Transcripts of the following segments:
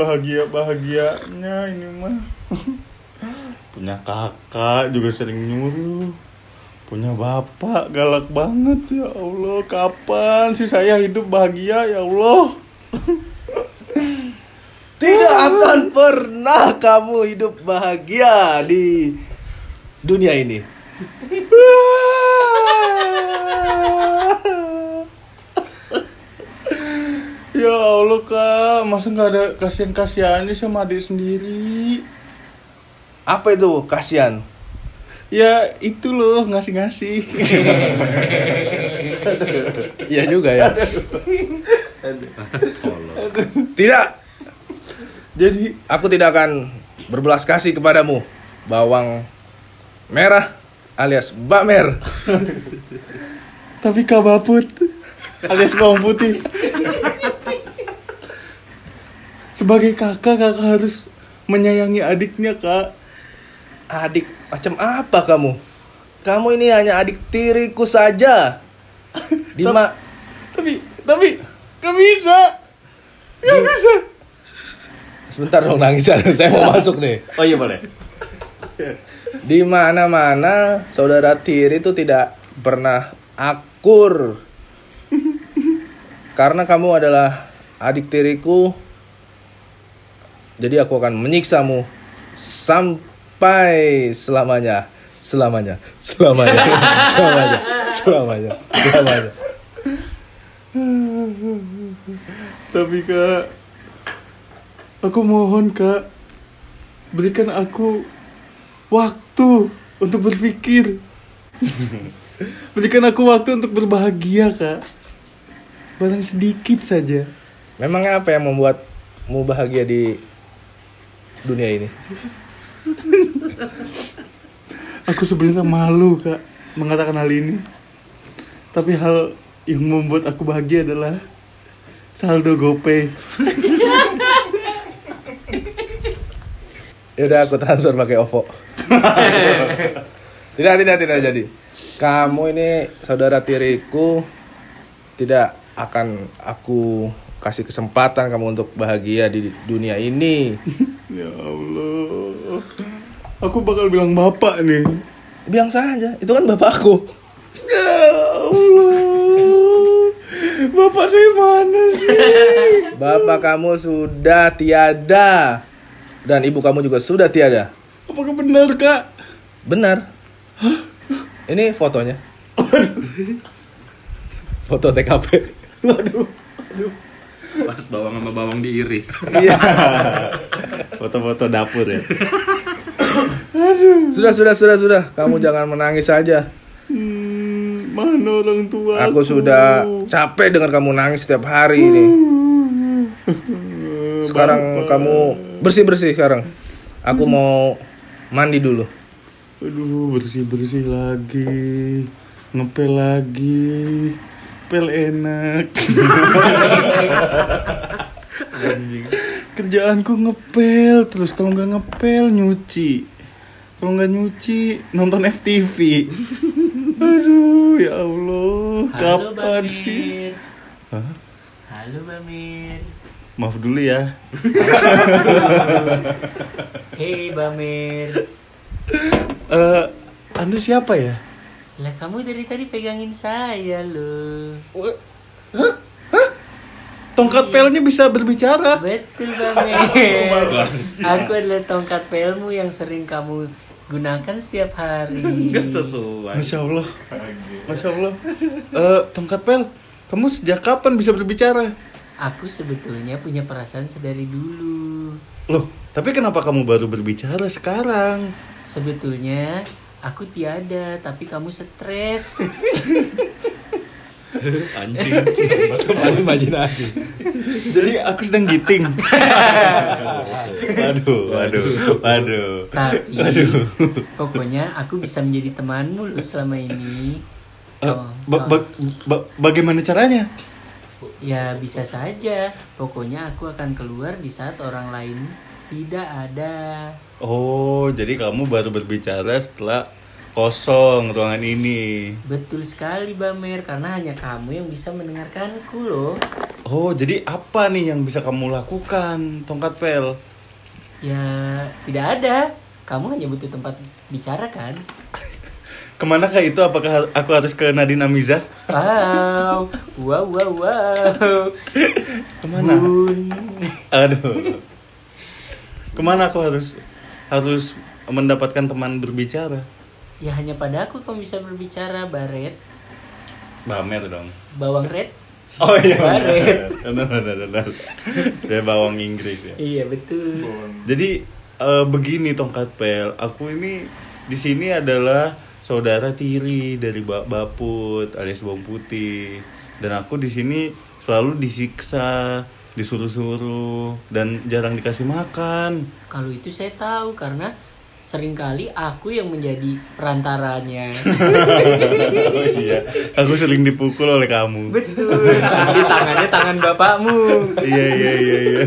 pernah ada bahagia-bahagianya ini mah. Punya kakak juga sering nyuruh. Punya bapak galak banget ya Allah. Kapan sih saya hidup bahagia ya Allah? Tidak akan pernah kamu hidup bahagia di dunia ini. Ya Allah kak, masa nggak ada kasihan kasihannya sama adik sendiri? Apa itu kasihan? Ya itu loh ngasih-ngasih. Iya juga ya. Tidak, Jadi aku tidak akan berbelas kasih kepadamu, bawang merah alias bamer. tapi kak Baput alias bawang putih. Sebagai kakak kakak harus menyayangi adiknya kak. Adik macam apa kamu? Kamu ini hanya adik tiriku saja. Dima, Tapi tapi gak bisa, gak bisa. sebentar dong nangis saya mau masuk nih. Oh iya boleh. Di mana-mana saudara tiri itu tidak pernah akur. Karena kamu adalah adik tiriku. Jadi aku akan menyiksamu sampai selamanya. Selamanya, selamanya, selamanya, selamanya, selamanya. Tapi kak, aku mohon kak, berikan aku waktu untuk berpikir. berikan aku waktu untuk berbahagia kak. Barang sedikit saja. Memangnya apa yang membuatmu bahagia di dunia ini? Aku sebenarnya malu kak mengatakan hal ini. Tapi hal yang membuat aku bahagia adalah saldo GoPay. Ya udah aku transfer pakai OVO. tidak, tidak, tidak jadi. Kamu ini saudara tiriku tidak akan aku kasih kesempatan kamu untuk bahagia di dunia ini. Ya Allah. Aku bakal bilang bapak nih. Bilang saja, itu kan bapakku. Ya Allah. Bapak saya mana sih? Bapak kamu sudah tiada dan ibu kamu juga sudah tiada. Apakah benar kak? Benar. Ini fotonya. Foto TKP. Waduh. Pas bawang sama bawang diiris. Iya. Foto-foto dapur ya. Sudah, sudah, sudah, sudah. Kamu jangan menangis saja. Hmm, mana orang tua? Aku sudah capek dengar kamu nangis setiap hari ini. Sekarang kamu bersih-bersih sekarang. Aku mau mandi dulu. Aduh, bersih-bersih lagi. Ngepel lagi. Pel enak. Kerjaanku ngepel terus kalau nggak ngepel nyuci. Kalau nggak nyuci nonton FTV. Aduh, ya Allah, Halo kapan Bamir. sih? Hah? Halo Bamir. Maaf dulu ya. Hei Bamir. Eh, Anda siapa ya? Lah kamu dari tadi pegangin saya loh. Tongkat Iya. pelnya bisa berbicara. Betul Bamir. Aku adalah tongkat pelmu yang sering kamu gunakan setiap hari. Enggak sesuai. Masya Allah. Masya Allah. Eh, tongkat pel, kamu sejak kapan bisa berbicara? Aku sebetulnya punya perasaan sedari dulu. Loh, tapi kenapa kamu baru berbicara sekarang? Sebetulnya aku tiada, tapi kamu stres. Anjing. Kembali imajinasi. Jadi aku sedang giting. waduh, waduh, waduh. tapi Waduh. pokoknya aku bisa menjadi temanmu loh selama ini. Eh, Oh, ba- oh. ba- ba- bagaimana caranya? Ya bisa saja. Pokoknya aku akan keluar di saat orang lain tidak ada. Oh, jadi kamu baru berbicara setelah kosong ruangan ini. Betul sekali Bamer karena hanya kamu yang bisa mendengarkanku loh. Oh, jadi apa nih yang bisa kamu lakukan, tongkat pel? Ya tidak ada. Kamu hanya butuh tempat bicara kan? Ke manakah itu? Apakah aku harus ke Nadine Amiza? Wow, wow, wow, wow. Ke mana? Bun. Aduh. Ke mana aku harus harus mendapatkan teman berbicara? Ya hanya pada aku kamu bisa berbicara, Baret. Bamer dong. Bawang red. Oh iya. Baret. Benar, benar, benar. Dia bawang Inggris ya. Iya betul. Jadi eh, begini tongkat pel, aku ini di sini adalah saudara tiri dari Mbak Baput alias Bawang Putih dan aku di sini selalu disiksa, disuruh-suruh dan jarang dikasih makan. Kalau itu saya tahu karena sering kali aku yang menjadi perantaranya. oh iya, aku sering dipukul oleh kamu. betul. Di tangannya tangan bapakmu. iya iya iya iya.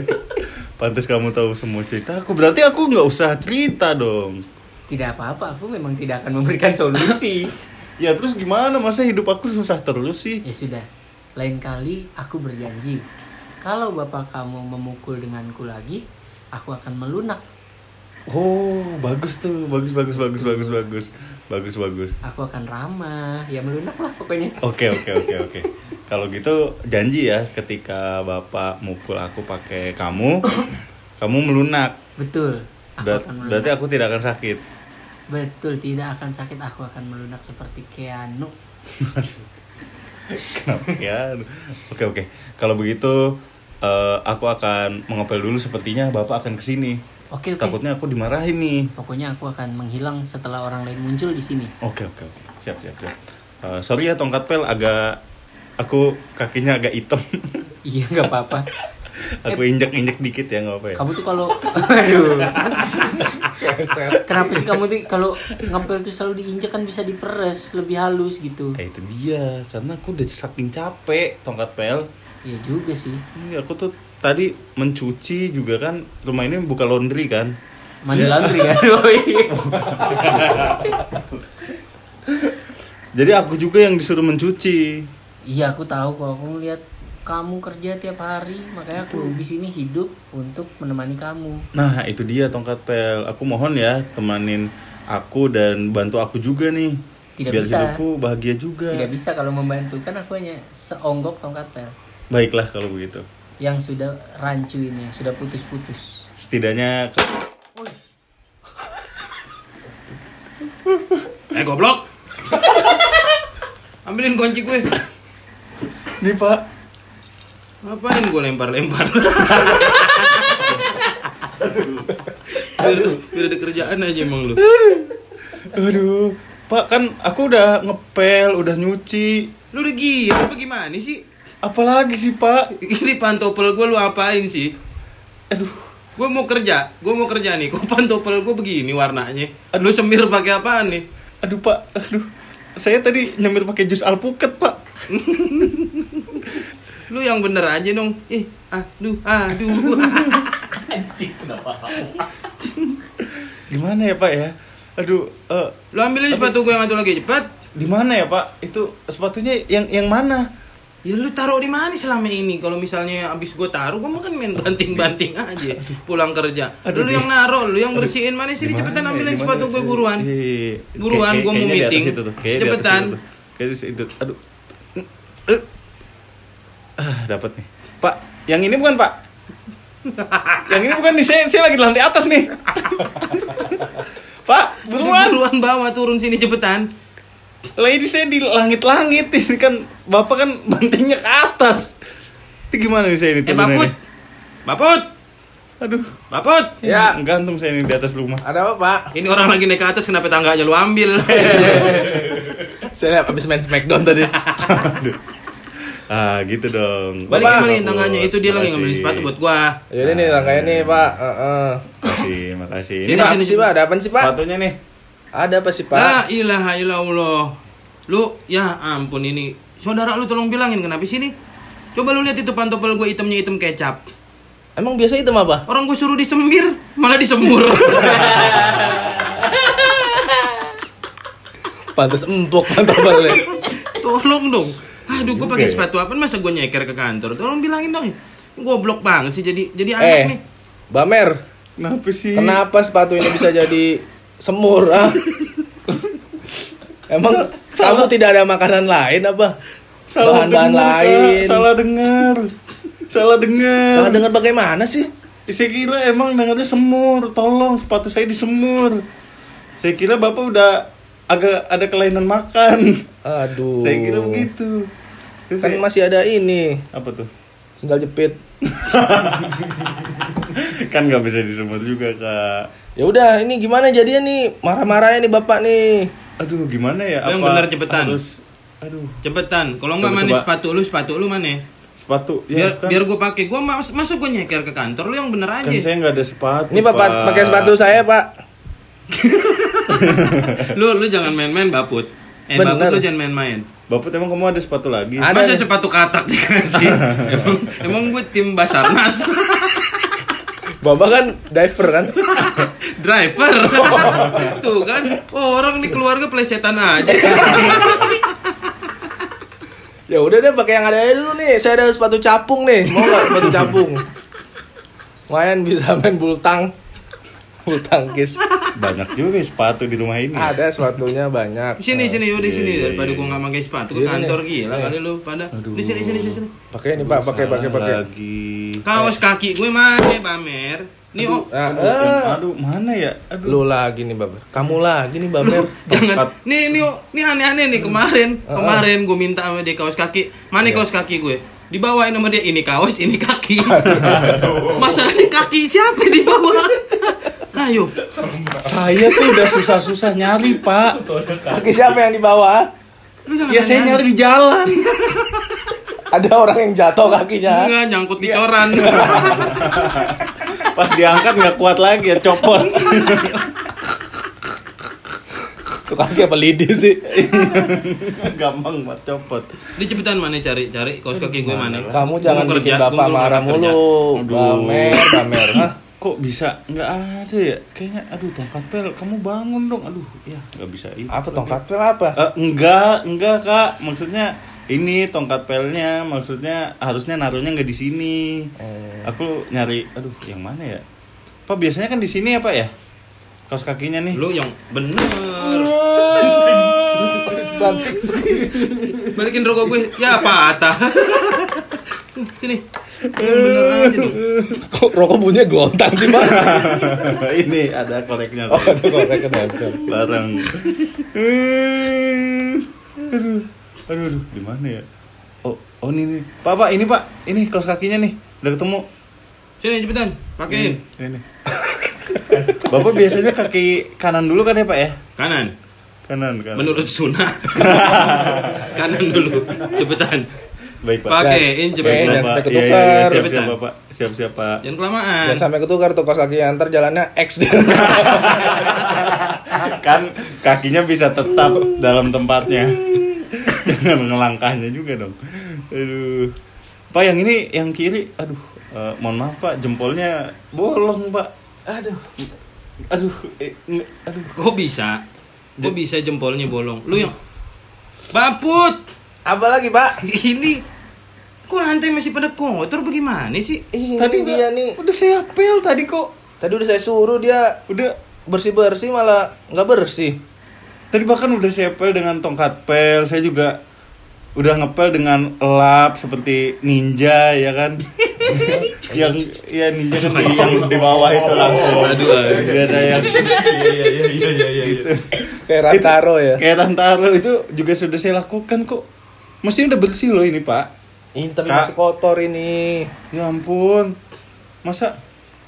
Pantas kamu tahu semua cerita aku. Berarti aku nggak usah cerita dong. Tidak apa-apa, aku memang tidak akan memberikan solusi. Ya terus gimana? Masa hidup aku susah terus sih? Ya sudah, lain kali aku berjanji. Kalau bapak kamu memukul denganku lagi, aku akan melunak. Oh, bagus tuh. Bagus bagus bagus bagus bagus. Bagus bagus. Aku akan ramah, ya melunak lah pokoknya. Oke oke oke oke. Kalau gitu janji ya ketika bapak mukul aku pakai kamu, kamu melunak. Betul. Aku Ber- akan melunak. berarti aku tidak akan sakit. Betul, tidak akan sakit. Aku akan melunak seperti Keanu. Kenapa ya? Oke oke. Kalau begitu eh, aku akan mengepel dulu. Sepertinya bapak akan ke sini. Oke, oke. Takutnya aku dimarahin nih. Pokoknya aku akan menghilang setelah orang lain muncul di sini. Oke oke oke. Siap siap siap. Eh, sorry ya tongkat pel agak aku kakinya agak hitam. Iya, nggak apa-apa. aku injek injek dikit ya nggak apa ya. Kamu tuh kalau aduh. Kenapa sih kamu tuh kalau ngepel tuh selalu diinjak kan bisa diperes lebih halus gitu. Eh itu dia, karena aku udah saking capek tongkat pel. Iya juga sih. Ini aku tuh tadi mencuci juga kan rumah ini buka laundry kan. Mandi laundry kan. Doi. Jadi aku juga yang disuruh mencuci. Iya, aku tahu kok. Aku ngeliat kamu kerja tiap hari, makanya aku di sini hidup untuk menemani kamu. Nah itu dia tongkat pel. Aku mohon ya temanin aku dan bantu aku juga nih. Tidak Biar bisa. hidupku bahagia juga. Tidak bisa kalau membantu kan aku hanya seonggok tongkat pel Baiklah kalau begitu. yang sudah rancu ini, yang sudah putus-putus. Setidaknya Eh goblok. Ambilin kunci gue. nih pak. Ngapain gue lempar-lempar? Aduh, biar ada kerjaan aja emang lu. Aduh, Pak kan aku udah ngepel, udah nyuci. Lu udah gila apa gimana sih? Apalagi sih Pak? Ini pantopel gue lu apain sih? Aduh, Gue mau kerja, gue mau kerja nih. Kok pantopel gue begini warnanya? Lu semir pakai apaan nih? aduh Pak, aduh. Saya tadi nyemir pakai jus alpukat Pak. Lu yang bener aja dong. Ih, aduh, aduh. Gimana ya Pak ya? Aduh, eh, Lu ambilin sepatu gue yang satu lagi cepat. di mana ya Pak? Itu sepatunya yang yang mana? Ya lu taruh di mana selama ini? Kalau misalnya abis gue taruh, gue makan main banting-banting aja. Pulang kerja. Aduh, lu yang naruh, lu yang bersihin mana sih? Cepetan ya? ambilin sepatu ya? gue buruan. Iya, iya, iya. Buruan, Kayak- gua mau meeting. Cepetan. di itu. Aduh. Eh. Ah, dapat nih. Pak, yang ini bukan Pak? yang ini bukan nih, saya, saya lagi di lantai atas nih. Pak, Buruan, buruan. buruan bawa turun sini cepetan. Lah ini saya di langit-langit ini kan Bapak kan bantingnya ke atas. Ini gimana nih saya ini Eh, Baput. nih? Baput, Aduh. Baput. Ya. Gantung saya ini di atas rumah. Ada apa pak? Ini orang lagi naik ke atas, kenapa tangganya lu ambil? Saya habis main Smackdown tadi. Ah, gitu dong. Balik Bapak. kembali tangganya, itu dia lagi ngambil Makasih. sepatu buat gua. Jadi nih tangkanya nih pak. Heeh. Makasih, makasih. Sini, Ini Ini Pak, apa sih pak? Ada apa sih pak? sepatunya nih. Ada apa sih pak? La ilaha illallah. Lu, ya ampun ini. Saudara lu tolong bilangin kenapa sih nih? Coba lu lihat itu pantopel gue hitamnya hitam kecap. Emang biasa itu apa? Orang gue suruh disemir, malah disemur. Pantas empuk pantofel Tolong dong. Aduh, gue pakai sepatu apa? Masa gue nyeker ke kantor? Tolong bilangin dong. Goblok banget sih jadi jadi anak Eh, nih. Bamer, Kenapa sih? kenapa sepatu ini bisa jadi semur ah? Emang kamu tidak ada makanan lain apa? Salah Bahan-bahan Kak. lain. Salah dengar. Salah dengar. Salah dengar bagaimana sih? Saya kira emang dengarnya semur. Tolong sepatu saya disemur. Saya kira Bapak udah agak ada kelainan makan. Aduh. Saya kira begitu. Terus Kan saya- masih ada ini, apa tuh? sendal jepit. kan nggak bisa disemur juga kak. Ya udah, ini gimana jadinya nih? Marah-marahnya nih bapak nih. Aduh gimana ya? Yang Apa benar cepetan. Harus, aduh Cepetan. Kalau nggak mana sepatu lu, sepatu lu mana? sepatu. Biar kan, biar gue pakai. Gue mas masa gue nyeker ke kantor lu yang bener aja. kan saya nggak ada sepatu. Ini bapak Pak. pakai sepatu saya, Pak. lu lu jangan main-main baput. Eh Bener. baput lu jangan main-main. Bapak emang kamu ada sepatu lagi? Ada. Masa sepatu katak dikasih? emang emang gue tim Basarnas. Bapak kan diver kan? Driver. Tuh kan, oh, orang nih keluarga plesetan aja. Ya udah deh pakai yang ada aja dulu nih. Saya ada sepatu capung nih. Mau nggak sepatu capung? Lumayan bisa main bulu tang. Bulu tangkis. Banyak juga ya sepatu di rumah ini. Ada sepatunya banyak. Sini sini yuk di Iya, sini iya, daripada iya. gue nggak pakai sepatu ke Iya, kantor nih. gila kali lu pada. Di sini sini sini. sini. Pakai ini Pak, pakai pakai pakai. Lagi. Kaos kaki gue mana pamer? Nih oh, Nah, Aduh, eh, aduh, mana ya? Aduh. lu lagi nih Bapak. Kamu lagi nih Baper. jangan. Nih nih oh, nih aneh-aneh nih kemarin. Kemarin gue minta sama dia kaos kaki. Mana Iya. kaos kaki gue? Dibawain sama dia ini kaos, ini kaki. Masalahnya kaki siapa yang dibawa? Ayo. Saya tuh udah susah-susah nyari, Pak. Kaki siapa yang dibawa? Lu jangan Ya saya nyari di jalan. Ada orang yang jatuh kakinya. Enggak nyangkut Iya. di coran. Pas diangkat nggak kuat lagi ya copot. Tuh kaki apa lidi sih? Gampang banget copot. Di cepetan mana cari cari kaos kaki gue mana? Kamu jangan bikin kerja, gua Bapak marah mulu. Bamer, Bamer. Hah? Kok bisa nggak ada ya? Kayaknya aduh tongkat pel, kamu bangun dong. Aduh, ya nggak bisa ini. Apa tongkat pel apa? Eh, enggak, enggak kak. Maksudnya ini tongkat pelnya, maksudnya harusnya naruhnya nggak di sini. Oh. Aku nyari, aduh, yang mana ya? Pak biasanya kan di sini ya pak ya? Kaos kakinya nih. Lu yang bener. Cantik. Balikin rokok gue. Ya patah. Sini. Yang bener aja dong. Kok rokok bunyinya gelontang sih, Pak? ini ada koreknya. Oh, ada korek nempel. bareng. Eh, aduh, aduh, aduh, di mana ya? Oh, oh ini nih. Pak, Pak, ini Pak, ini kaos kakinya nih, udah ketemu. Sini cepetan. Pakein. Ini, ini. Bapak biasanya kaki kanan dulu kan ya Pak ya? Kanan. Kanan, kanan. Menurut sunnah. Kanan dulu. Cepetan. Baik Pak. Pakein Eh, cepetan. jangan Bapak, sampai iya, iya, ketukar. siap-siap Cepetan. Bapak, siap-siap Pak. Jangan kelamaan. Jangan sampai ketukar tuh kaos kaki antar jalannya X dia. kan kakinya bisa tetap dalam tempatnya jangan ngelangkahnya juga dong aduh pak yang ini yang kiri aduh eh, mohon maaf pak jempolnya bolong pak aduh aduh eh, aduh Kok bisa? Kok bisa jempolnya bolong? Lu yang Baput. Apa lagi, Pak? Ini kok lantai masih pada kotor bagaimana sih? Ini tadi dia udah- nih. udah saya apel tadi kok Tadi udah saya suruh dia udah bersih-bersih malah nggak bersih. Tadi bahkan udah saya apel dengan tongkat pel saya juga udah ngepel dengan lap seperti ninja ya kan? Yang ya ninja kan di, yang di bawah itu langsung. Aduh, biasa yang gitu. Kayak Rantaro ya. kayak Rantaro itu juga sudah saya lakukan kok. Mestinya udah bersih loh ini pak. Ini tapi masih kotor ini. ya ampun. Masa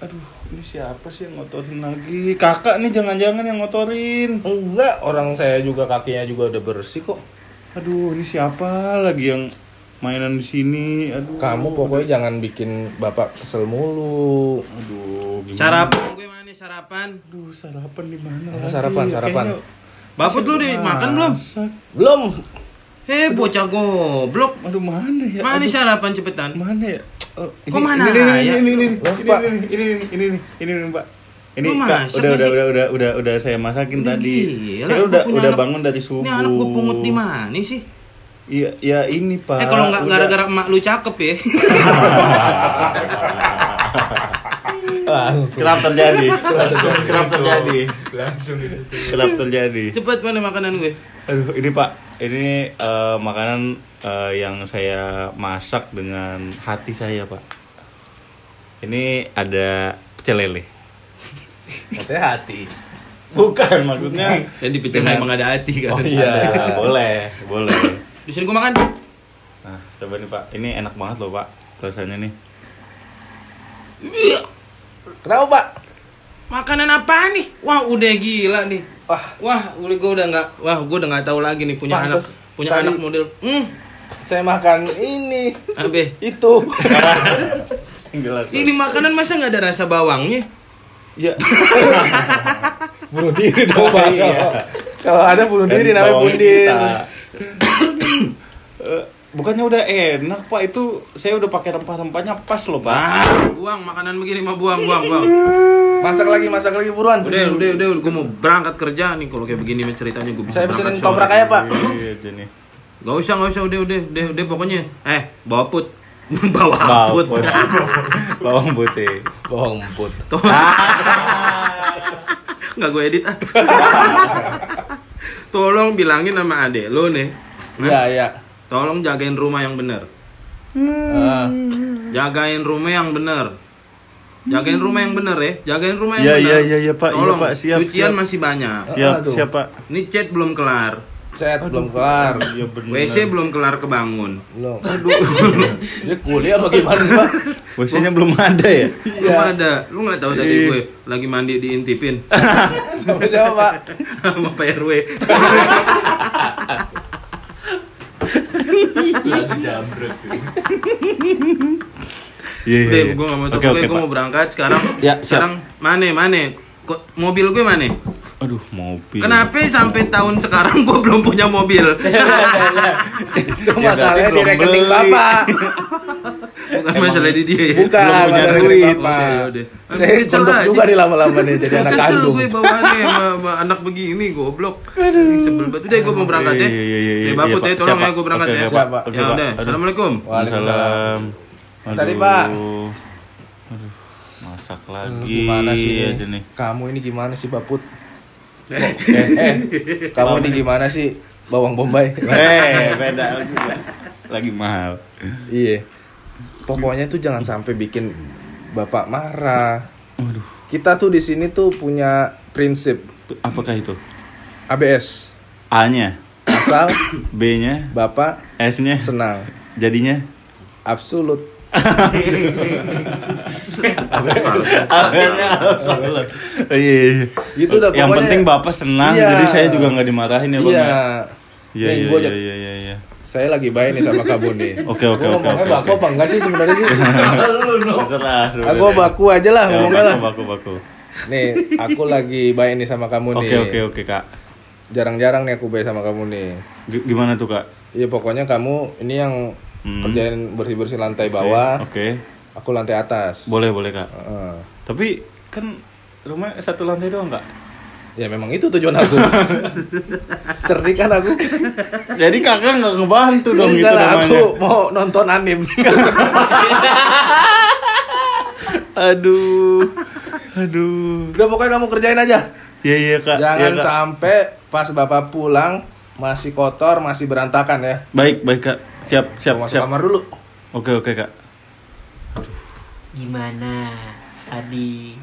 aduh ini siapa sih yang ngotorin lagi kakak nih jangan-jangan yang ngotorin Enggak, orang saya juga kakinya juga udah bersih kok. aduh ini siapa lagi yang mainan di sini aduh Kamu pokoknya jangan bikin bapak kesel mulu. aduh gimana Sarapan gue mana sarapan? aduh sarapan di mana Apa lagi? sarapan, sarapan? Kayaknya Baput lu udah makan belum? Belum. Hei bocah goblok. aduh mana ya Mana Aduh, sarapan cepetan? mana ya Oh, Kok mana ini, ini, ya? ini, ini, ini, ini, Pak. ini, ini, ini, ini, ini, Kak, udah, udah, udah, udah, udah, udah saya masakin Udah tadi. gila, Saya gua udah, udah anak- bangun dari subuh. Ini anak gue pungut di mana sih? Iya, ya ini pak. Eh kalau nggak gara-gara emak lu cakep ya. Langsung. Kerap terjadi. Kerap terjadi. Langsung itu. Kerap terjadi. Cepet mana makanan gue? Aduh, ini pak, ini eh, makanan eh, yang saya masak dengan hati saya pak. Ini ada pecel lele. Katanya hati. Bukan maksudnya. Dan di pecel dengan- emang ada hati kan. Oh, iya. Ada, boleh, boleh. Di sini gue makan. Nah, coba nih pak, ini enak banget loh pak, rasanya nih. Kenapa, Pak? Makanan apa nih? Wah udah gila nih. Wah, Wah, udah gue udah nggak, wah gue udah nggak tahu lagi nih punya Pantes anak, punya tadi- anak model. Hmm, saya makan ini. abe. Itu. Ini makanan masa nggak ada rasa bawangnya? Ya. bunuh diri dong, Pak. Iya. Kalau ada bunuh diri Dan namanya bundir. Eh, bukannya udah enak pak itu saya udah pakai rempah-rempahnya pas loh pak. Ah, buang makanan begini mah buang, buang, buang. Masak lagi, masak lagi buruan. Udah, udah, udah, gue mau berangkat kerja nih. Kalau kayak begini ceritanya gue bisa. Saya berangkat pesenin toprak aja, Pak. Iya aja nih. Gak usah, gak usah, udah, udah, udah, udah, pokoknya. Eh, bawa put, bawa Bawang put. putih. Bawang putih. Bohong put. Nggak gue edit ah. Tolong bilangin sama adek lo nih. Iya, iya. Tolong jagain rumah yang bener. Ah. Jagain rumah yang bener. Jagain rumah yang bener ya. Jagain rumah yang Iya, bener. iya, iya, iya, Pak. Iya, Tolong, Pak. Siap, Cucian siap. masih banyak. Siap, Aduh. siap pak. Ini chat belum kelar. Saya belum kelar. Iya benar. WC belum kelar kebangun. Belum. Aduh. Dia kuliah bagaimana sih, Pak? WC-nya belum ada ya? Belum ada. Lu nggak tahu tadi Iya. gue lagi mandi diintipin Sama siapa, Pak? sama Pak RW. Lagi jambrut. Iya, iya, iya. gue gak mau tahu. Oke, Gue mau berangkat sekarang. Ya, siap. sekarang mana mana? Kok mobil gue mana? Aduh, mobil. Kenapa sampai tahun sekarang gue belum punya mobil? Itu Ya, masalahnya di rekening. Bapak. Bukan masalah di dia. ya? Bukan, Belum punya masalah duit. Bapak. Udah. Saya aja. juga nih lama-lama nih jadi anak kandung. gue bawaannya sama, sama anak begini goblok. Sebel banget. Udah gue mau berangkat ya. Iya, iya, iya, iya, Nih, iya, Baput Pak. ya, tolong ya Pak. gue berangkat ya. oke, Siap, Pak. Oke, Ya Pak. udah. Aduh. Assalamualaikum. Waalaikumsalam. Tadi, Pak. Aduh. Aduh, masak Hmm, lagi Gimana sih ini? aja nih. Kamu ini gimana sih, Baput? eh, eh, kamu ini gimana sih? Bawang bombay. Eh, beda lagi. Lagi mahal. Iya. Pokoknya tuh jangan sampai bikin Bapak marah. Waduh, Kita tuh di sini tuh punya prinsip apakah itu? ABS. A-nya, Asal B-nya, Bapak S-nya, senang. jadinya Absolut. Absolut. Oh, iya, iya. Gitu dah, Yang penting Bapak senang, Iya. jadi saya juga nggak dimarahin ya, Bang. Iya. ya? Iya, Nih, iya, iya, iya, iya, iya. Saya lagi baik nih sama kamu nih. Oke, oke, oke, ngomongnya baku apa enggak sih sebenarnya sih? Terserah. Aku baku aja lah Ya, ngomongnya lah. baku, baku, baku. Nih, aku lagi baik nih sama kamu nih. Oke, oke, oke, Kak. Jarang-jarang nih aku baik sama kamu nih. G- Gimana tuh, Kak? Iya pokoknya kamu ini yang Hmm. kerjain bersih-bersih lantai bawah, Oke. Aku lantai atas. Boleh, boleh, Kak. Heeh. Tapi kan rumah satu lantai doang, Kak. Ya memang itu tujuan aku. Cerdik kan aku. Jadi kakak nggak ngebantu dong Enggak gitu lah, namanya. aku mau nonton anim. Aduh. Aduh. Udah pokoknya kamu kerjain aja. Iya iya kak. Jangan Iya, Kak. sampai pas bapak pulang masih kotor, masih berantakan ya. Baik baik kak. Siap siap masuk siap. kamar dulu. Oke oke kak. Gimana tadi?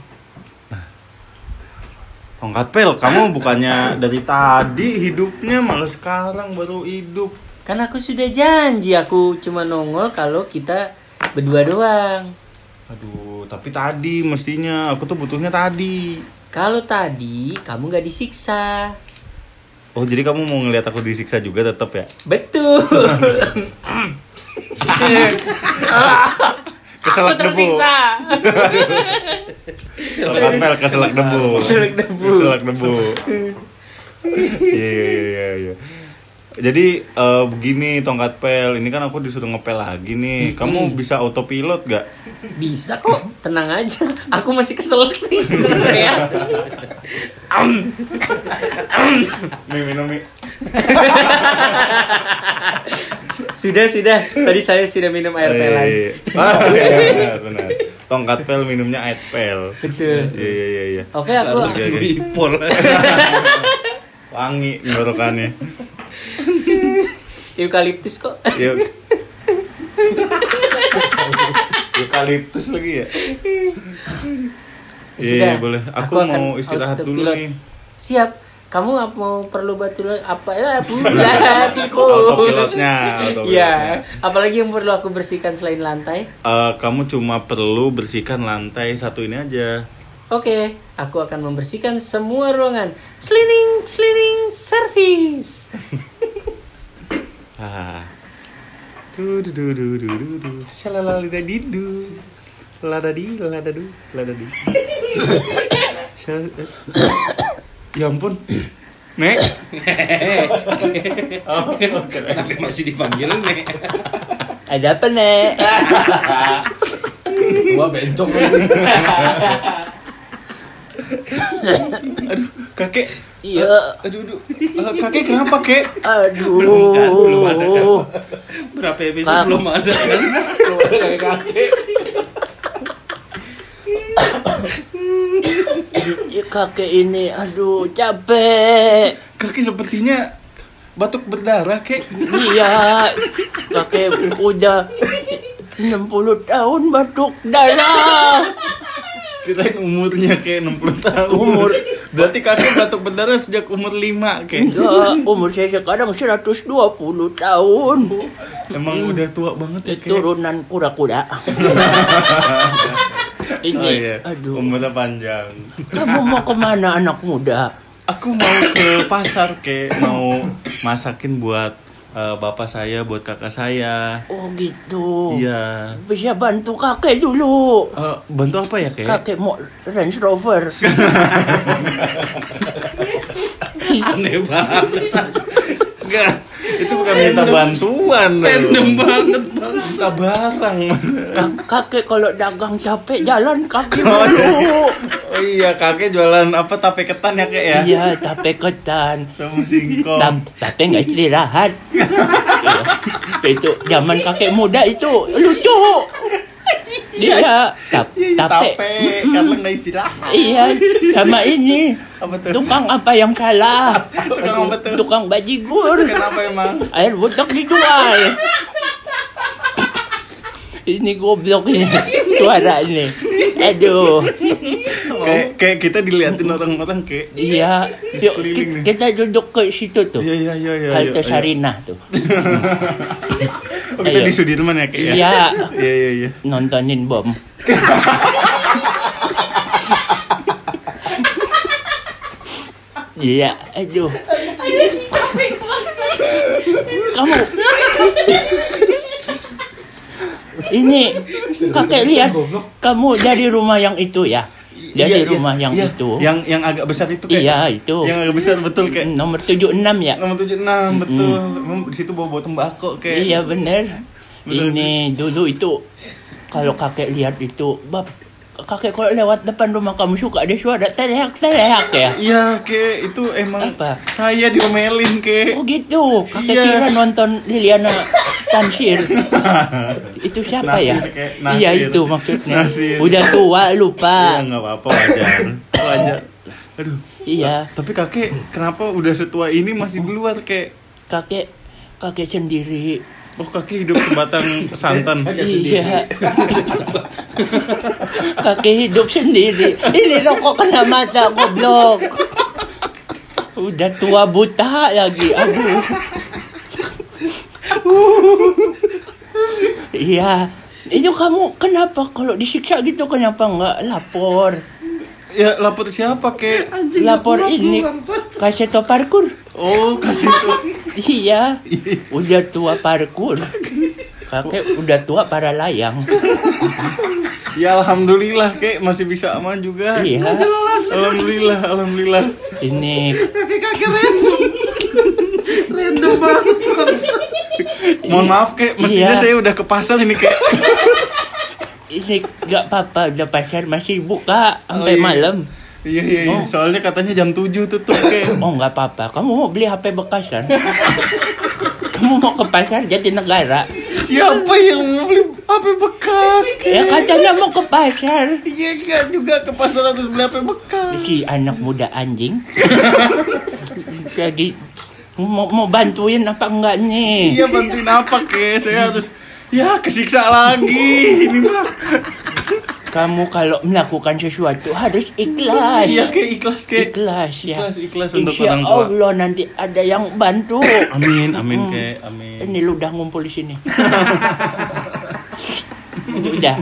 Tongkat pel, kamu bukannya dari tadi hidupnya malah sekarang baru hidup. Kan aku sudah janji aku cuma nongol kalau kita berdua doang. Aduh, tapi tadi mestinya aku tuh butuhnya tadi. Kalau tadi kamu gak disiksa. Oh jadi kamu mau ngeliat aku disiksa juga tetap ya? Betul. Keselak aku debu. tersiksa. Tongkat pel keselak debu. Keselak debu. Keselak debu. Iya iya iya iya. Jadi eh, begini tongkat pel, ini kan aku disuruh ngepel lagi nih. Kamu bisa autopilot gak? Bisa kok, tenang aja. Aku masih kesel nih. ya. Mie minum mie. Sudah, sudah. Tadi saya sudah minum air Oh, iya, pelan. iya. Ah, iya, benar, benar. Tongkat pel minumnya air pel. Betul. Iya, iya, iya, iya. Oke, aku. Ipol. Wangi ngorokannya. Eukaliptus kok. Yuk. Eukaliptus lagi ya? Iya, Sudah, boleh. Aku, aku mau istirahat dulu autopilot. nih. Siap. Kamu mau perlu batu apa ya? Tikus. Autopilotnya, autopilotnya. Iya. Apalagi yang perlu aku bersihkan selain lantai? Eh, kamu cuma perlu bersihkan lantai satu ini aja. Oke, aku akan membersihkan semua ruangan. Slining, slining, service. Du du du du du du du. Shalalalididu. Ladadi ladadu ladadi. Shal- Ya ampun. Nek. Oh, oke. Kenapa masih dipanggil nih? Ada apa, Nek? Tua bencong. Aduh, kakek. Iya. Aduh, aduh. Eh, kakek kenapa, Kek? Aduh. Belum kan, belum ada kan. Berapa episode Kak. belum ada kan? Belum ada kakek. Ya, kakek ini, aduh, capek. Kakek sepertinya batuk berdarah, Kek. Iya, kakek udah 60 tahun batuk darah. Kirain umurnya kayak 60 tahun. Umur. Berarti kakek batuk berdarah sejak umur 5, Kek. Enggak, umur saya sekarang 120 tahun. Emang udah tua banget ya, Kek. Turunan kura-kura. Ini, Oh iya, aduh. umurnya panjang. Kamu mau ke mana anak muda? Aku mau ke pasar kayak mau masakin buat eh, bapak saya, buat kakak saya. Oh gitu. Iya. Bisa bantu kakek dulu. Eh, bantu apa ya kayak? Kakek mau Range Rover. Aneh banget. Enggak, itu bukan minta bantuan. loh. Random banget bang. Minta barang. Ka- kakek kalau dagang capek jalan kaki Oh, dulu. Iya, kakek jualan apa tape ketan ya kek ya? Iya, tape ketan. Sama singkong. Tam- Tapi nggak istirahat. Iya. itu zaman kakek muda itu lucu. Dia tap, Iya, tape. tape, karena nggak istirahat. Iya, sama ini. Apa tuh? Tukang apa yang salah? Tukang apa tuh? Tukang bajigur. Kenapa emang? Air butek dijual. Ini goblok ini suara ini. Aduh. Kayak kayak kita diliatin orang-orang kayak Iya. Yuk, kita duduk ke situ tuh. Iya iya iya iya. Halte iya. Sarinah tuh. Oh, kita Ayo. di Sudirman ya kayak ya? Iya. Iya iya iya. Nontonin bom. Iya, aduh. Kamu Ini kakek lihat kamu dari rumah yang itu ya. Dari Iya, iya, rumah yang iya. itu. Yang yang agak besar itu kayak. Iya, itu. Yang agak besar betul kayak. Nomor 76 ya? Nomor 76 betul. Emang di situ bawa bawa tembakau kayak. Iya bener. Betul. Ini dulu itu kalau kakek lihat itu, bab kakek kalau lewat depan rumah kamu suka ada suara teriak-teriak ya. Iya, kayak itu emang Apa? saya diomelin kayak. Oh gitu, kakek Iya. kira nonton Liliana Tansir. itu siapa Nasir, ya? Nasir. Iya itu maksudnya. Nasir. Udah tua lupa. nggak apa-apa wajar. Wajar. Aduh. Iya, Tapi kakek kenapa udah setua ini masih di luar kayak? kakek kakek sendiri. Oh kakek hidup sebatang santan. Iya. Kakek hidup sendiri. Ini rokok kena mata goblok. Udah tua buta lagi. Aduh. Iya. Itu kamu kenapa kalau disiksa gitu kenapa nggak lapor? Ya lapor siapa kek? Lapor ini kaseto parkur. Oh kasih tuh. Iya. Udah tua parkur. Kakek udah tua para layang. Ya alhamdulillah kek masih bisa aman juga. Iya. Alhamdulillah, alhamdulillah. Ini Kakek random. Random banget bang. Mohon maaf kek, mestinya Iya. saya udah ke pasar ini kek. ini nggak apa-apa udah pasar masih buka sampai Oh, iya. malam. Iya iya iya. Oh. Soalnya katanya jam 7 tutup kek. Oh nggak apa-apa. Kamu mau beli HP bekas kan? Kamu mau ke pasar Jatinegara? Siapa yang mau beli HP bekas? Ya katanya mau ke pasar. Iya enggak juga ke pasar harus beli HP bekas. Si anak muda anjing. Jadi mau, mau bantuin apa enggak nih? Iya bantuin apa ke? Saya harus ya kesiksa lagi ini mah. Kamu kalau melakukan sesuatu harus ikhlas. Iya ke ikhlas ke. Ikhlas ya. Ikhlas, ikhlas untuk Insya orang tua. Allah nanti ada yang bantu. Amin amin ke amin. Ini lu udah ngumpul di sini. udah.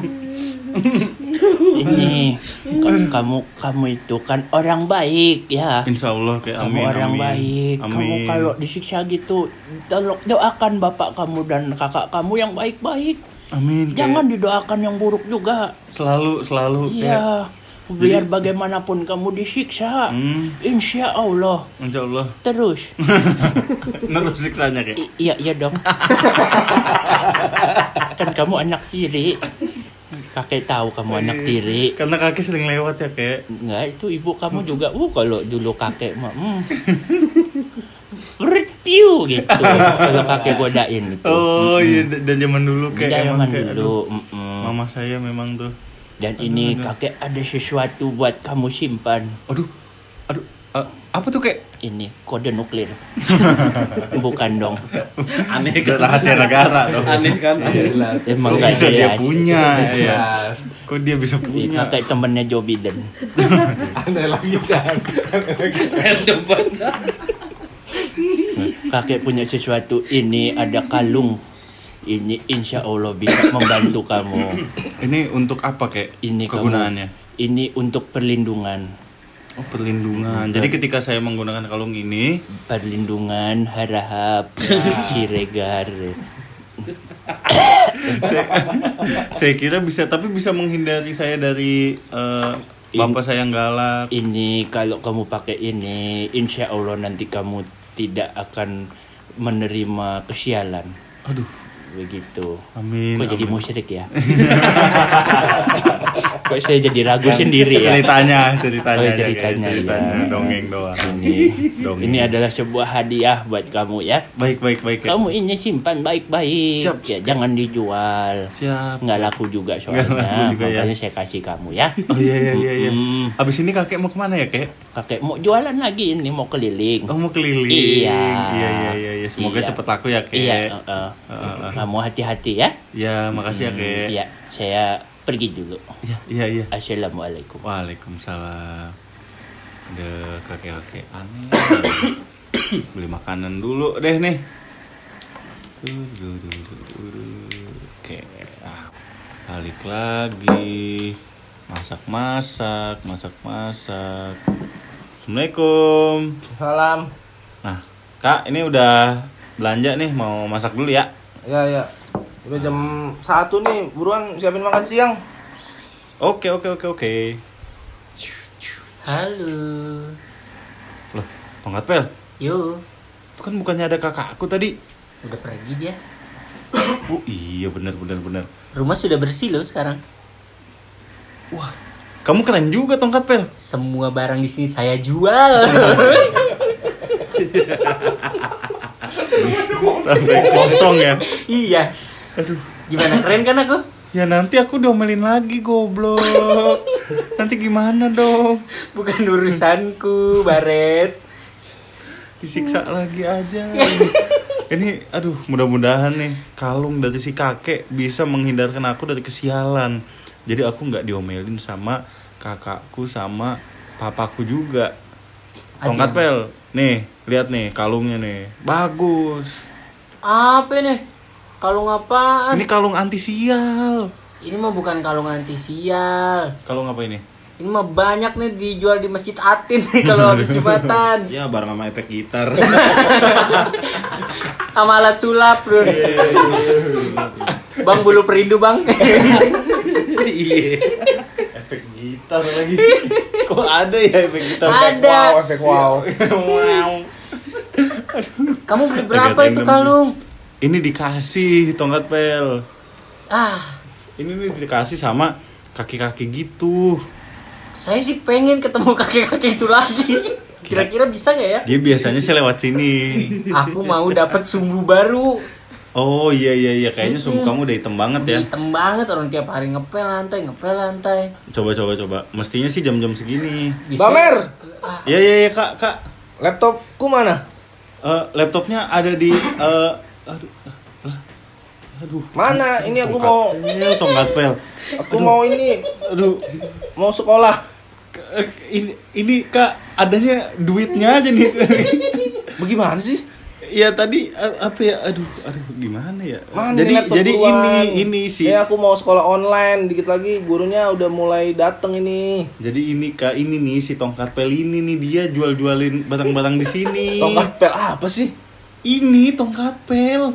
Ini ka- kamu kamu itu kan orang baik ya. Insya Allah ke Kamu amin. orang amin. baik. Amin. Kamu kalau disiksa gitu, tolong doakan bapak kamu dan kakak kamu yang baik-baik. Amin. Ke. Jangan didoakan yang buruk juga. selalu selalu ke. Iya. Biar bagaimanapun kamu disiksa, Hmm. insya Allah. Insya Allah. Terus, Terus siksanya. I- iya iya dong. kan kamu anak tiri. Kakek tahu kamu anak tiri. Karena kaki sering lewat ya ke. Enggak, itu ibu kamu juga. Uh, kalau dulu kakek mah, hmm. Review gitu. Kalau kakek godain itu. Oh iya dan zaman dulu kayak emang zaman kayak dulu. aduh, mama saya memang tuh. Dan ini kakek ada sesuatu buat kamu simpan. Aduh. Aduh. Apa tuh kayak Ini kode nuklir. Bukan dong. Aneh Udah rahasia negara dong. Aneh kan? Jelas. Emang Kok nggak bisa dia jelas. punya ya? Kok dia bisa Ini punya? kakek temennya Joe Biden. Aneh lagi kan. Aneh lagi. Kakek punya sesuatu. Ini ada kalung. Ini insya Allah bisa membantu kamu. Ini untuk apa kayak Ini kamu- kegunaannya? Ini untuk perlindungan. Oh perlindungan. Jadi ketika saya menggunakan kalung ini, Perlindungan harahap siregar. saya, saya kira bisa, tapi bisa menghindari saya dari eh, bapak saya yang galak. Ini kalau kamu pakai ini, insya Allah nanti kamu tidak akan menerima kesialan. Aduh, Begitu. amin. Kok jadi amin. musyrik ya? Kok saya jadi ragu sendiri ya? Ceritanya, ceritanya, Oh, aja, kayak ceritanya, ceritanya, ya. dongeng doang. Ini, Dongeng. ini adalah sebuah hadiah buat kamu ya. Baik, baik, baik. Kamu ini simpan baik-baik. Siap. Ya, jangan dijual. Siap. Nggak laku juga Nggak soalnya. laku juga, ya. Makanya saya kasih kamu ya. Oh iya, iya, iya, iya. Hmm. Abis ini kakek mau ke mana ya, kek? Kakek mau jualan lagi ini mau keliling. Oh mau keliling. Iya. Iya, iya, iya. iya. Semoga Iya. cepat laku ya, kek. Iya, uh, Heeh. kamu hati-hati ya. Ya, makasih ya, kek. Iya, saya pergi dulu. Iya, iya, iya. Assalamualaikum. Waalaikumsalam. Ada kakek-kakek aneh. Beli makanan dulu deh nih. Oke, ah, balik lagi. Masak-masak, masak-masak. Assalamualaikum. Salam. Nah, Kak, ini udah belanja nih, mau masak dulu ya. Ya ya. Udah jam satu nih, buruan siapin makan siang. Oke, oke, oke, oke. Halo. Loh, tongkat pel. Yo, Itu kan bukannya ada kakakku tadi. udah pergi dia. Oh iya benar benar benar. Rumah sudah bersih loh sekarang. Wah, kamu keren juga tongkat pel. Semua barang di sini saya jual. Sampai kosong ya. iya. Gimana keren kan aku? Ya nanti aku diomelin lagi goblok. Nanti gimana dong? Bukan urusanku, Baret. Disiksa lagi aja. Ini aduh mudah-mudahan nih kalung dari si kakek bisa menghindarkan aku dari kesialan. Jadi aku nggak diomelin sama kakakku sama papaku juga. Tongkat Aduh. pel. Nih, lihat nih kalungnya nih. Bagus. Apa nih? Kalung apaan? Ini kalung anti sial. Ini mah bukan kalung anti sial. Kalung apa ini? Ini mah banyak nih dijual di Masjid Atin nih kalau habis Jumatan. Ya bareng sama efek gitar. Sama alat sulap bro. Bang bulu perindu bang. Iya. Efek gitar lagi. Kok ada ya efek gitar? Ada. Wow, efek wow. Kamu beli berapa Agak itu kalung? Ini dikasih tongkat pel. Ah, Ini nih dikasih sama kaki-kaki gitu. saya sih pengen ketemu kakek-kakek itu lagi. Kira-kira bisa nggak ya? Dia biasanya sih lewat sini. Aku mau dapat sumbu baru. Oh iya iya iya kayaknya sumbu kamu udah hitam banget ya. Hitam banget orang tiap hari ngepel lantai, ngepel lantai. Coba coba coba. Mestinya sih jam-jam segini. Bisa. Bamer, Ah, Iya iya iya kak kak. laptopku mana? Eh, laptopnya ada di eh, aduh ah, aduh. Mana? Ini aku mau ini tongkat pel. Aku mau ini. Aduh. Mau sekolah. Eh, ini ini kak adanya duitnya aja nih. Bagaimana sih? ya tadi apa ya? Aduh aduh gimana ya? Mana jadi jadi ini ini sih. Ya aku mau sekolah online. Dikit lagi gurunya udah mulai dateng ini. jadi ini kak ini nih si tongkat pel ini nih. Dia jual jualin barang-barang di sini. Tongkat pel apa sih? Ini tongkat pel.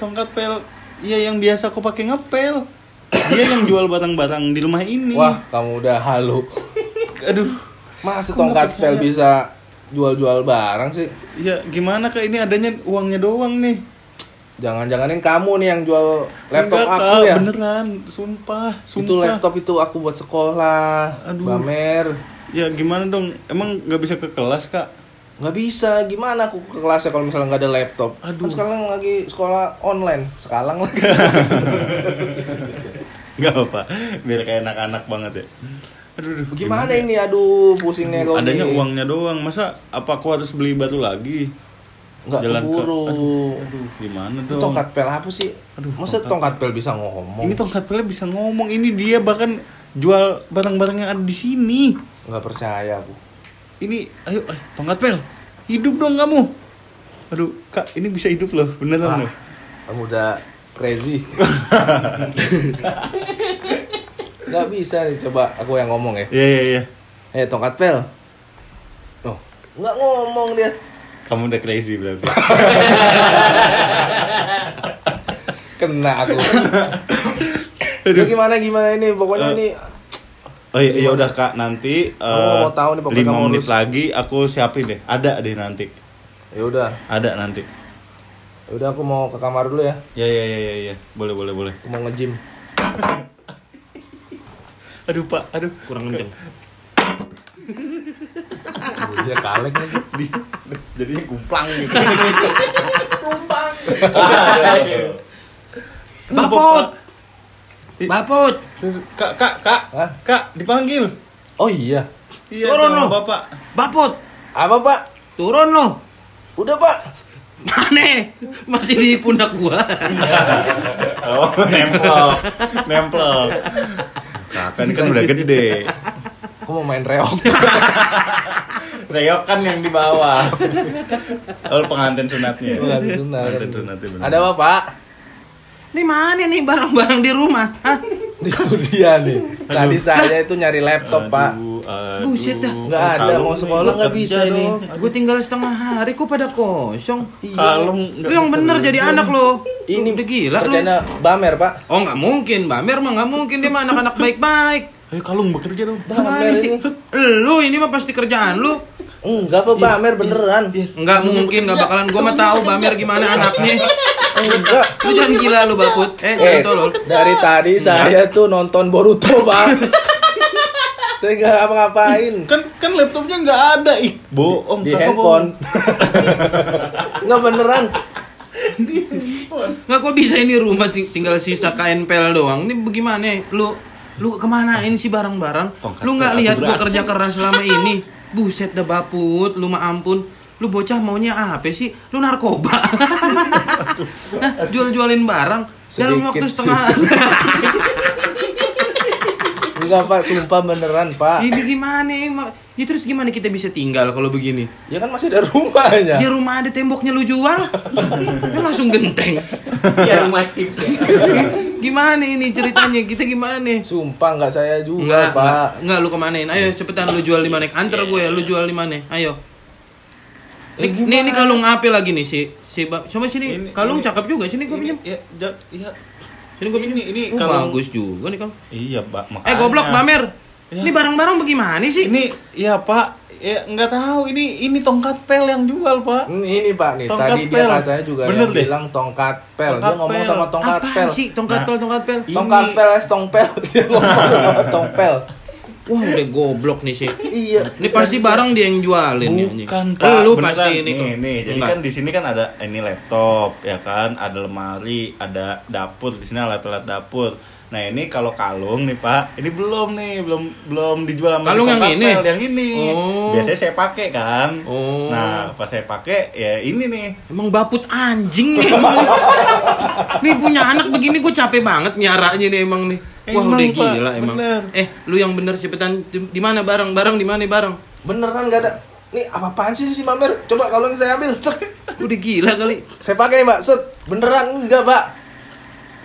Tongkat pel. Iya yang biasa aku pakai ngepel. Dia yang jual barang-barang di rumah ini. Wah, kamu udah halu. aduh. Masa tongkat pel bisa jual-jual barang sih? ya gimana kak? Ini adanya uangnya doang nih. Jangan-janganin kamu nih yang jual laptop Enggak, aku Kak, ya? beneran. Sumpah. Sumpah. Itu laptop itu aku buat sekolah. Aduh. Bamer. ya gimana dong? Emang nggak bisa ke kelas kak nggak bisa. Gimana aku ke kelasnya kalau misalnya nggak ada laptop? Aduh. kan sekarang lagi sekolah online. Sekarang lagi. Nggak apa biar kayak anak-anak banget ya. Aduh, aduh. Gimana ini? aduh pusingnya kau adanya nih. uangnya doang. Masa apa aku harus beli baru lagi? Nggak Jalan ke- keburu. Aduh gimana dong? tongkat pel apa sih? Aduh, masa tongkat- tongkat pel. bisa ngomong? Ini tongkat pelnya bisa ngomong. Ini dia bahkan jual barang-barang yang ada di sini. Nggak percaya aku ini ayo eh, tongkat pel hidup dong kamu. Aduh kak ini bisa hidup loh beneran Wah, loh. kamu udah crazy. Nggak bisa nih coba aku yang ngomong ya. Iya iya iya. Eh tongkat pel. Oh nggak ngomong dia. Kamu udah crazy berarti. Kena aku. Aduh. Lu gimana gimana ini? Pokoknya Eh, ini Oh iya, iya udah kak. Nanti Aku mau eh, tahu nih, pokoknya lima menit lagi aku siapin deh. Ada deh nanti. Ya udah. Ada nanti. Ya udah aku mau ke kamar dulu ya. Ya ya ya ya ya. Boleh boleh boleh. Aku mau nge-gym. Aduh pak. Aduh. Kurang kenceng. dia kaleng lagi. Di- jadinya gumplang gitu. Bapot! Bapot! Terus, kak kak kak Hah? kak dipanggil oh iya iya Turun lu. bapak Bapot! apa pak Turun lo! udah pak Mana? Masih di pundak gua. oh nemplok nemplok kakak ini kan udah gede aku mau main reok Reok kan yang di bawah oh pengantin sunatnya Pengantin sunat. pengantin sunatnya bener. ada apa pak Nih mana nih barang-barang di rumah? Hah? itu dia nih tadi saya itu nyari laptop pak Aduh. Buset dah. Nggak ada, mau sekolah gua nggak kerja bisa ini. Gue tinggal setengah hari kok pada kosong. Kalung Lu yang bener jadi anak lo. ini udah gila lu. kerjanya bamer pak Oh nggak mungkin, Bamer mah nggak mungkin dia mah anak-anak baik-baik. Ayo kalung bekerja dong. bamer ini Lu ini mah pasti kerjaan lu. Enggak pak bamer beneran Nggak mungkin, nggak bakalan. Gue mah tahu Bamer gimana anaknya. enggak Lu jangan gila lu Baput. Eh, Eh, tolol. dari tadi saya tuh nonton Boruto, Pak. saya nggak apa-ngapain Kan kan laptopnya nggak ada, ih bohong. di handphone. bohong. Nggak beneran. Nggak kok bisa ini rumah tinggal sisa kain pel doang. Ini bagaimana? Lu lu kemanain sih barang-barang? Lu nggak lihat gua kerja keras selama ini? Buset dah Baput, lu mah ampun. Lu bocah maunya apa sih? Lu narkoba. Nah, jual-jualin barang dalam waktu setengah. Enggak, Pak, sumpah beneran, Pak. ini gimana? emang? Ya terus gimana kita bisa tinggal kalau begini? Ya kan masih ada rumahnya. Ya rumah ada temboknya lu jual, lu langsung genteng. Ya rumah Sims ya. Gimana ini ceritanya? Kita gimana? Sumpah nggak saya juga, Enggak, Pak. enggak, enggak lu kemanain? Ayo cepetan lu jual di mana? Antar gue ya, lu jual di mana? Ayo. Eh, Ini, ini, kalung apa lagi nih si si Ba- Coba sini, Ini- kalung ini- cakep juga sini gue pinjam. Ya, ja- iya. Sini gue pinjam. Ini- ini Oh, kalung- bagus juga nih kalung. Iya, Pak. Eh goblok Bamer. Ya. Ini barang-barang bagaimana sih? Ini ya, Pak. Ya nggak tahu ini ini tongkat pel yang jual, Pak. Hmm, Ini Pak nih, Tongkat tadi dia pel. katanya juga Bener yang deh. bilang tongkat pel. Tongkat dia ngomong pel. sama tongkat Apaan pel. sih tongkat Nah. pel tongkat pel? Ini- Tongkat pel es tongpel. Dia ngomong sama tongpel. Wah udah goblok nih sih. Iya. Ini pasti barang dia yang jualin. Bukan pak, Lu pasti ini. nih, kok. nih. Jadi Enggak. kan di sini kan ada ini laptop, ya kan, ada lemari, ada dapur di sini alat-alat dapur. Nah ini kalau kalung nih pak, ini belum nih, belum belum dijual sama Kalung yang ini? Yang ini. Oh. Biasanya saya pakai kan. Oh. Nah pas saya pakai ya ini nih. Emang baput anjing nih nih punya anak begini gue capek banget nyaranya nih emang nih. Wah Emang, udah Pak, gila emang. bener. Eh lu yang bener cepetan di mana barang barang di mana barang? Beneran gak ada. Nih apa-apaan sih si Mamer? Coba kalau saya ambil. Set. Udah gila kali. Saya pakai nih, Mbak. Set. Beneran enggak, Mbak?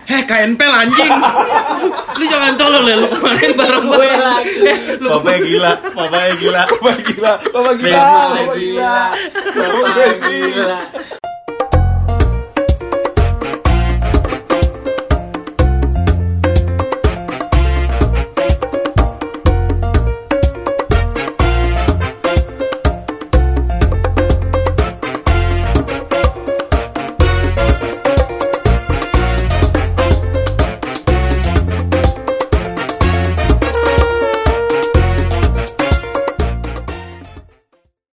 Heh KNP anjing. lu jangan tolol ya lu kemarin barang Gue lagi. Eh, lu Bapaknya gila, bapaknya gila. Bapak gila, Bapak gila, Bapak Bapak gila. gila. Bapak Bapak sih. gila.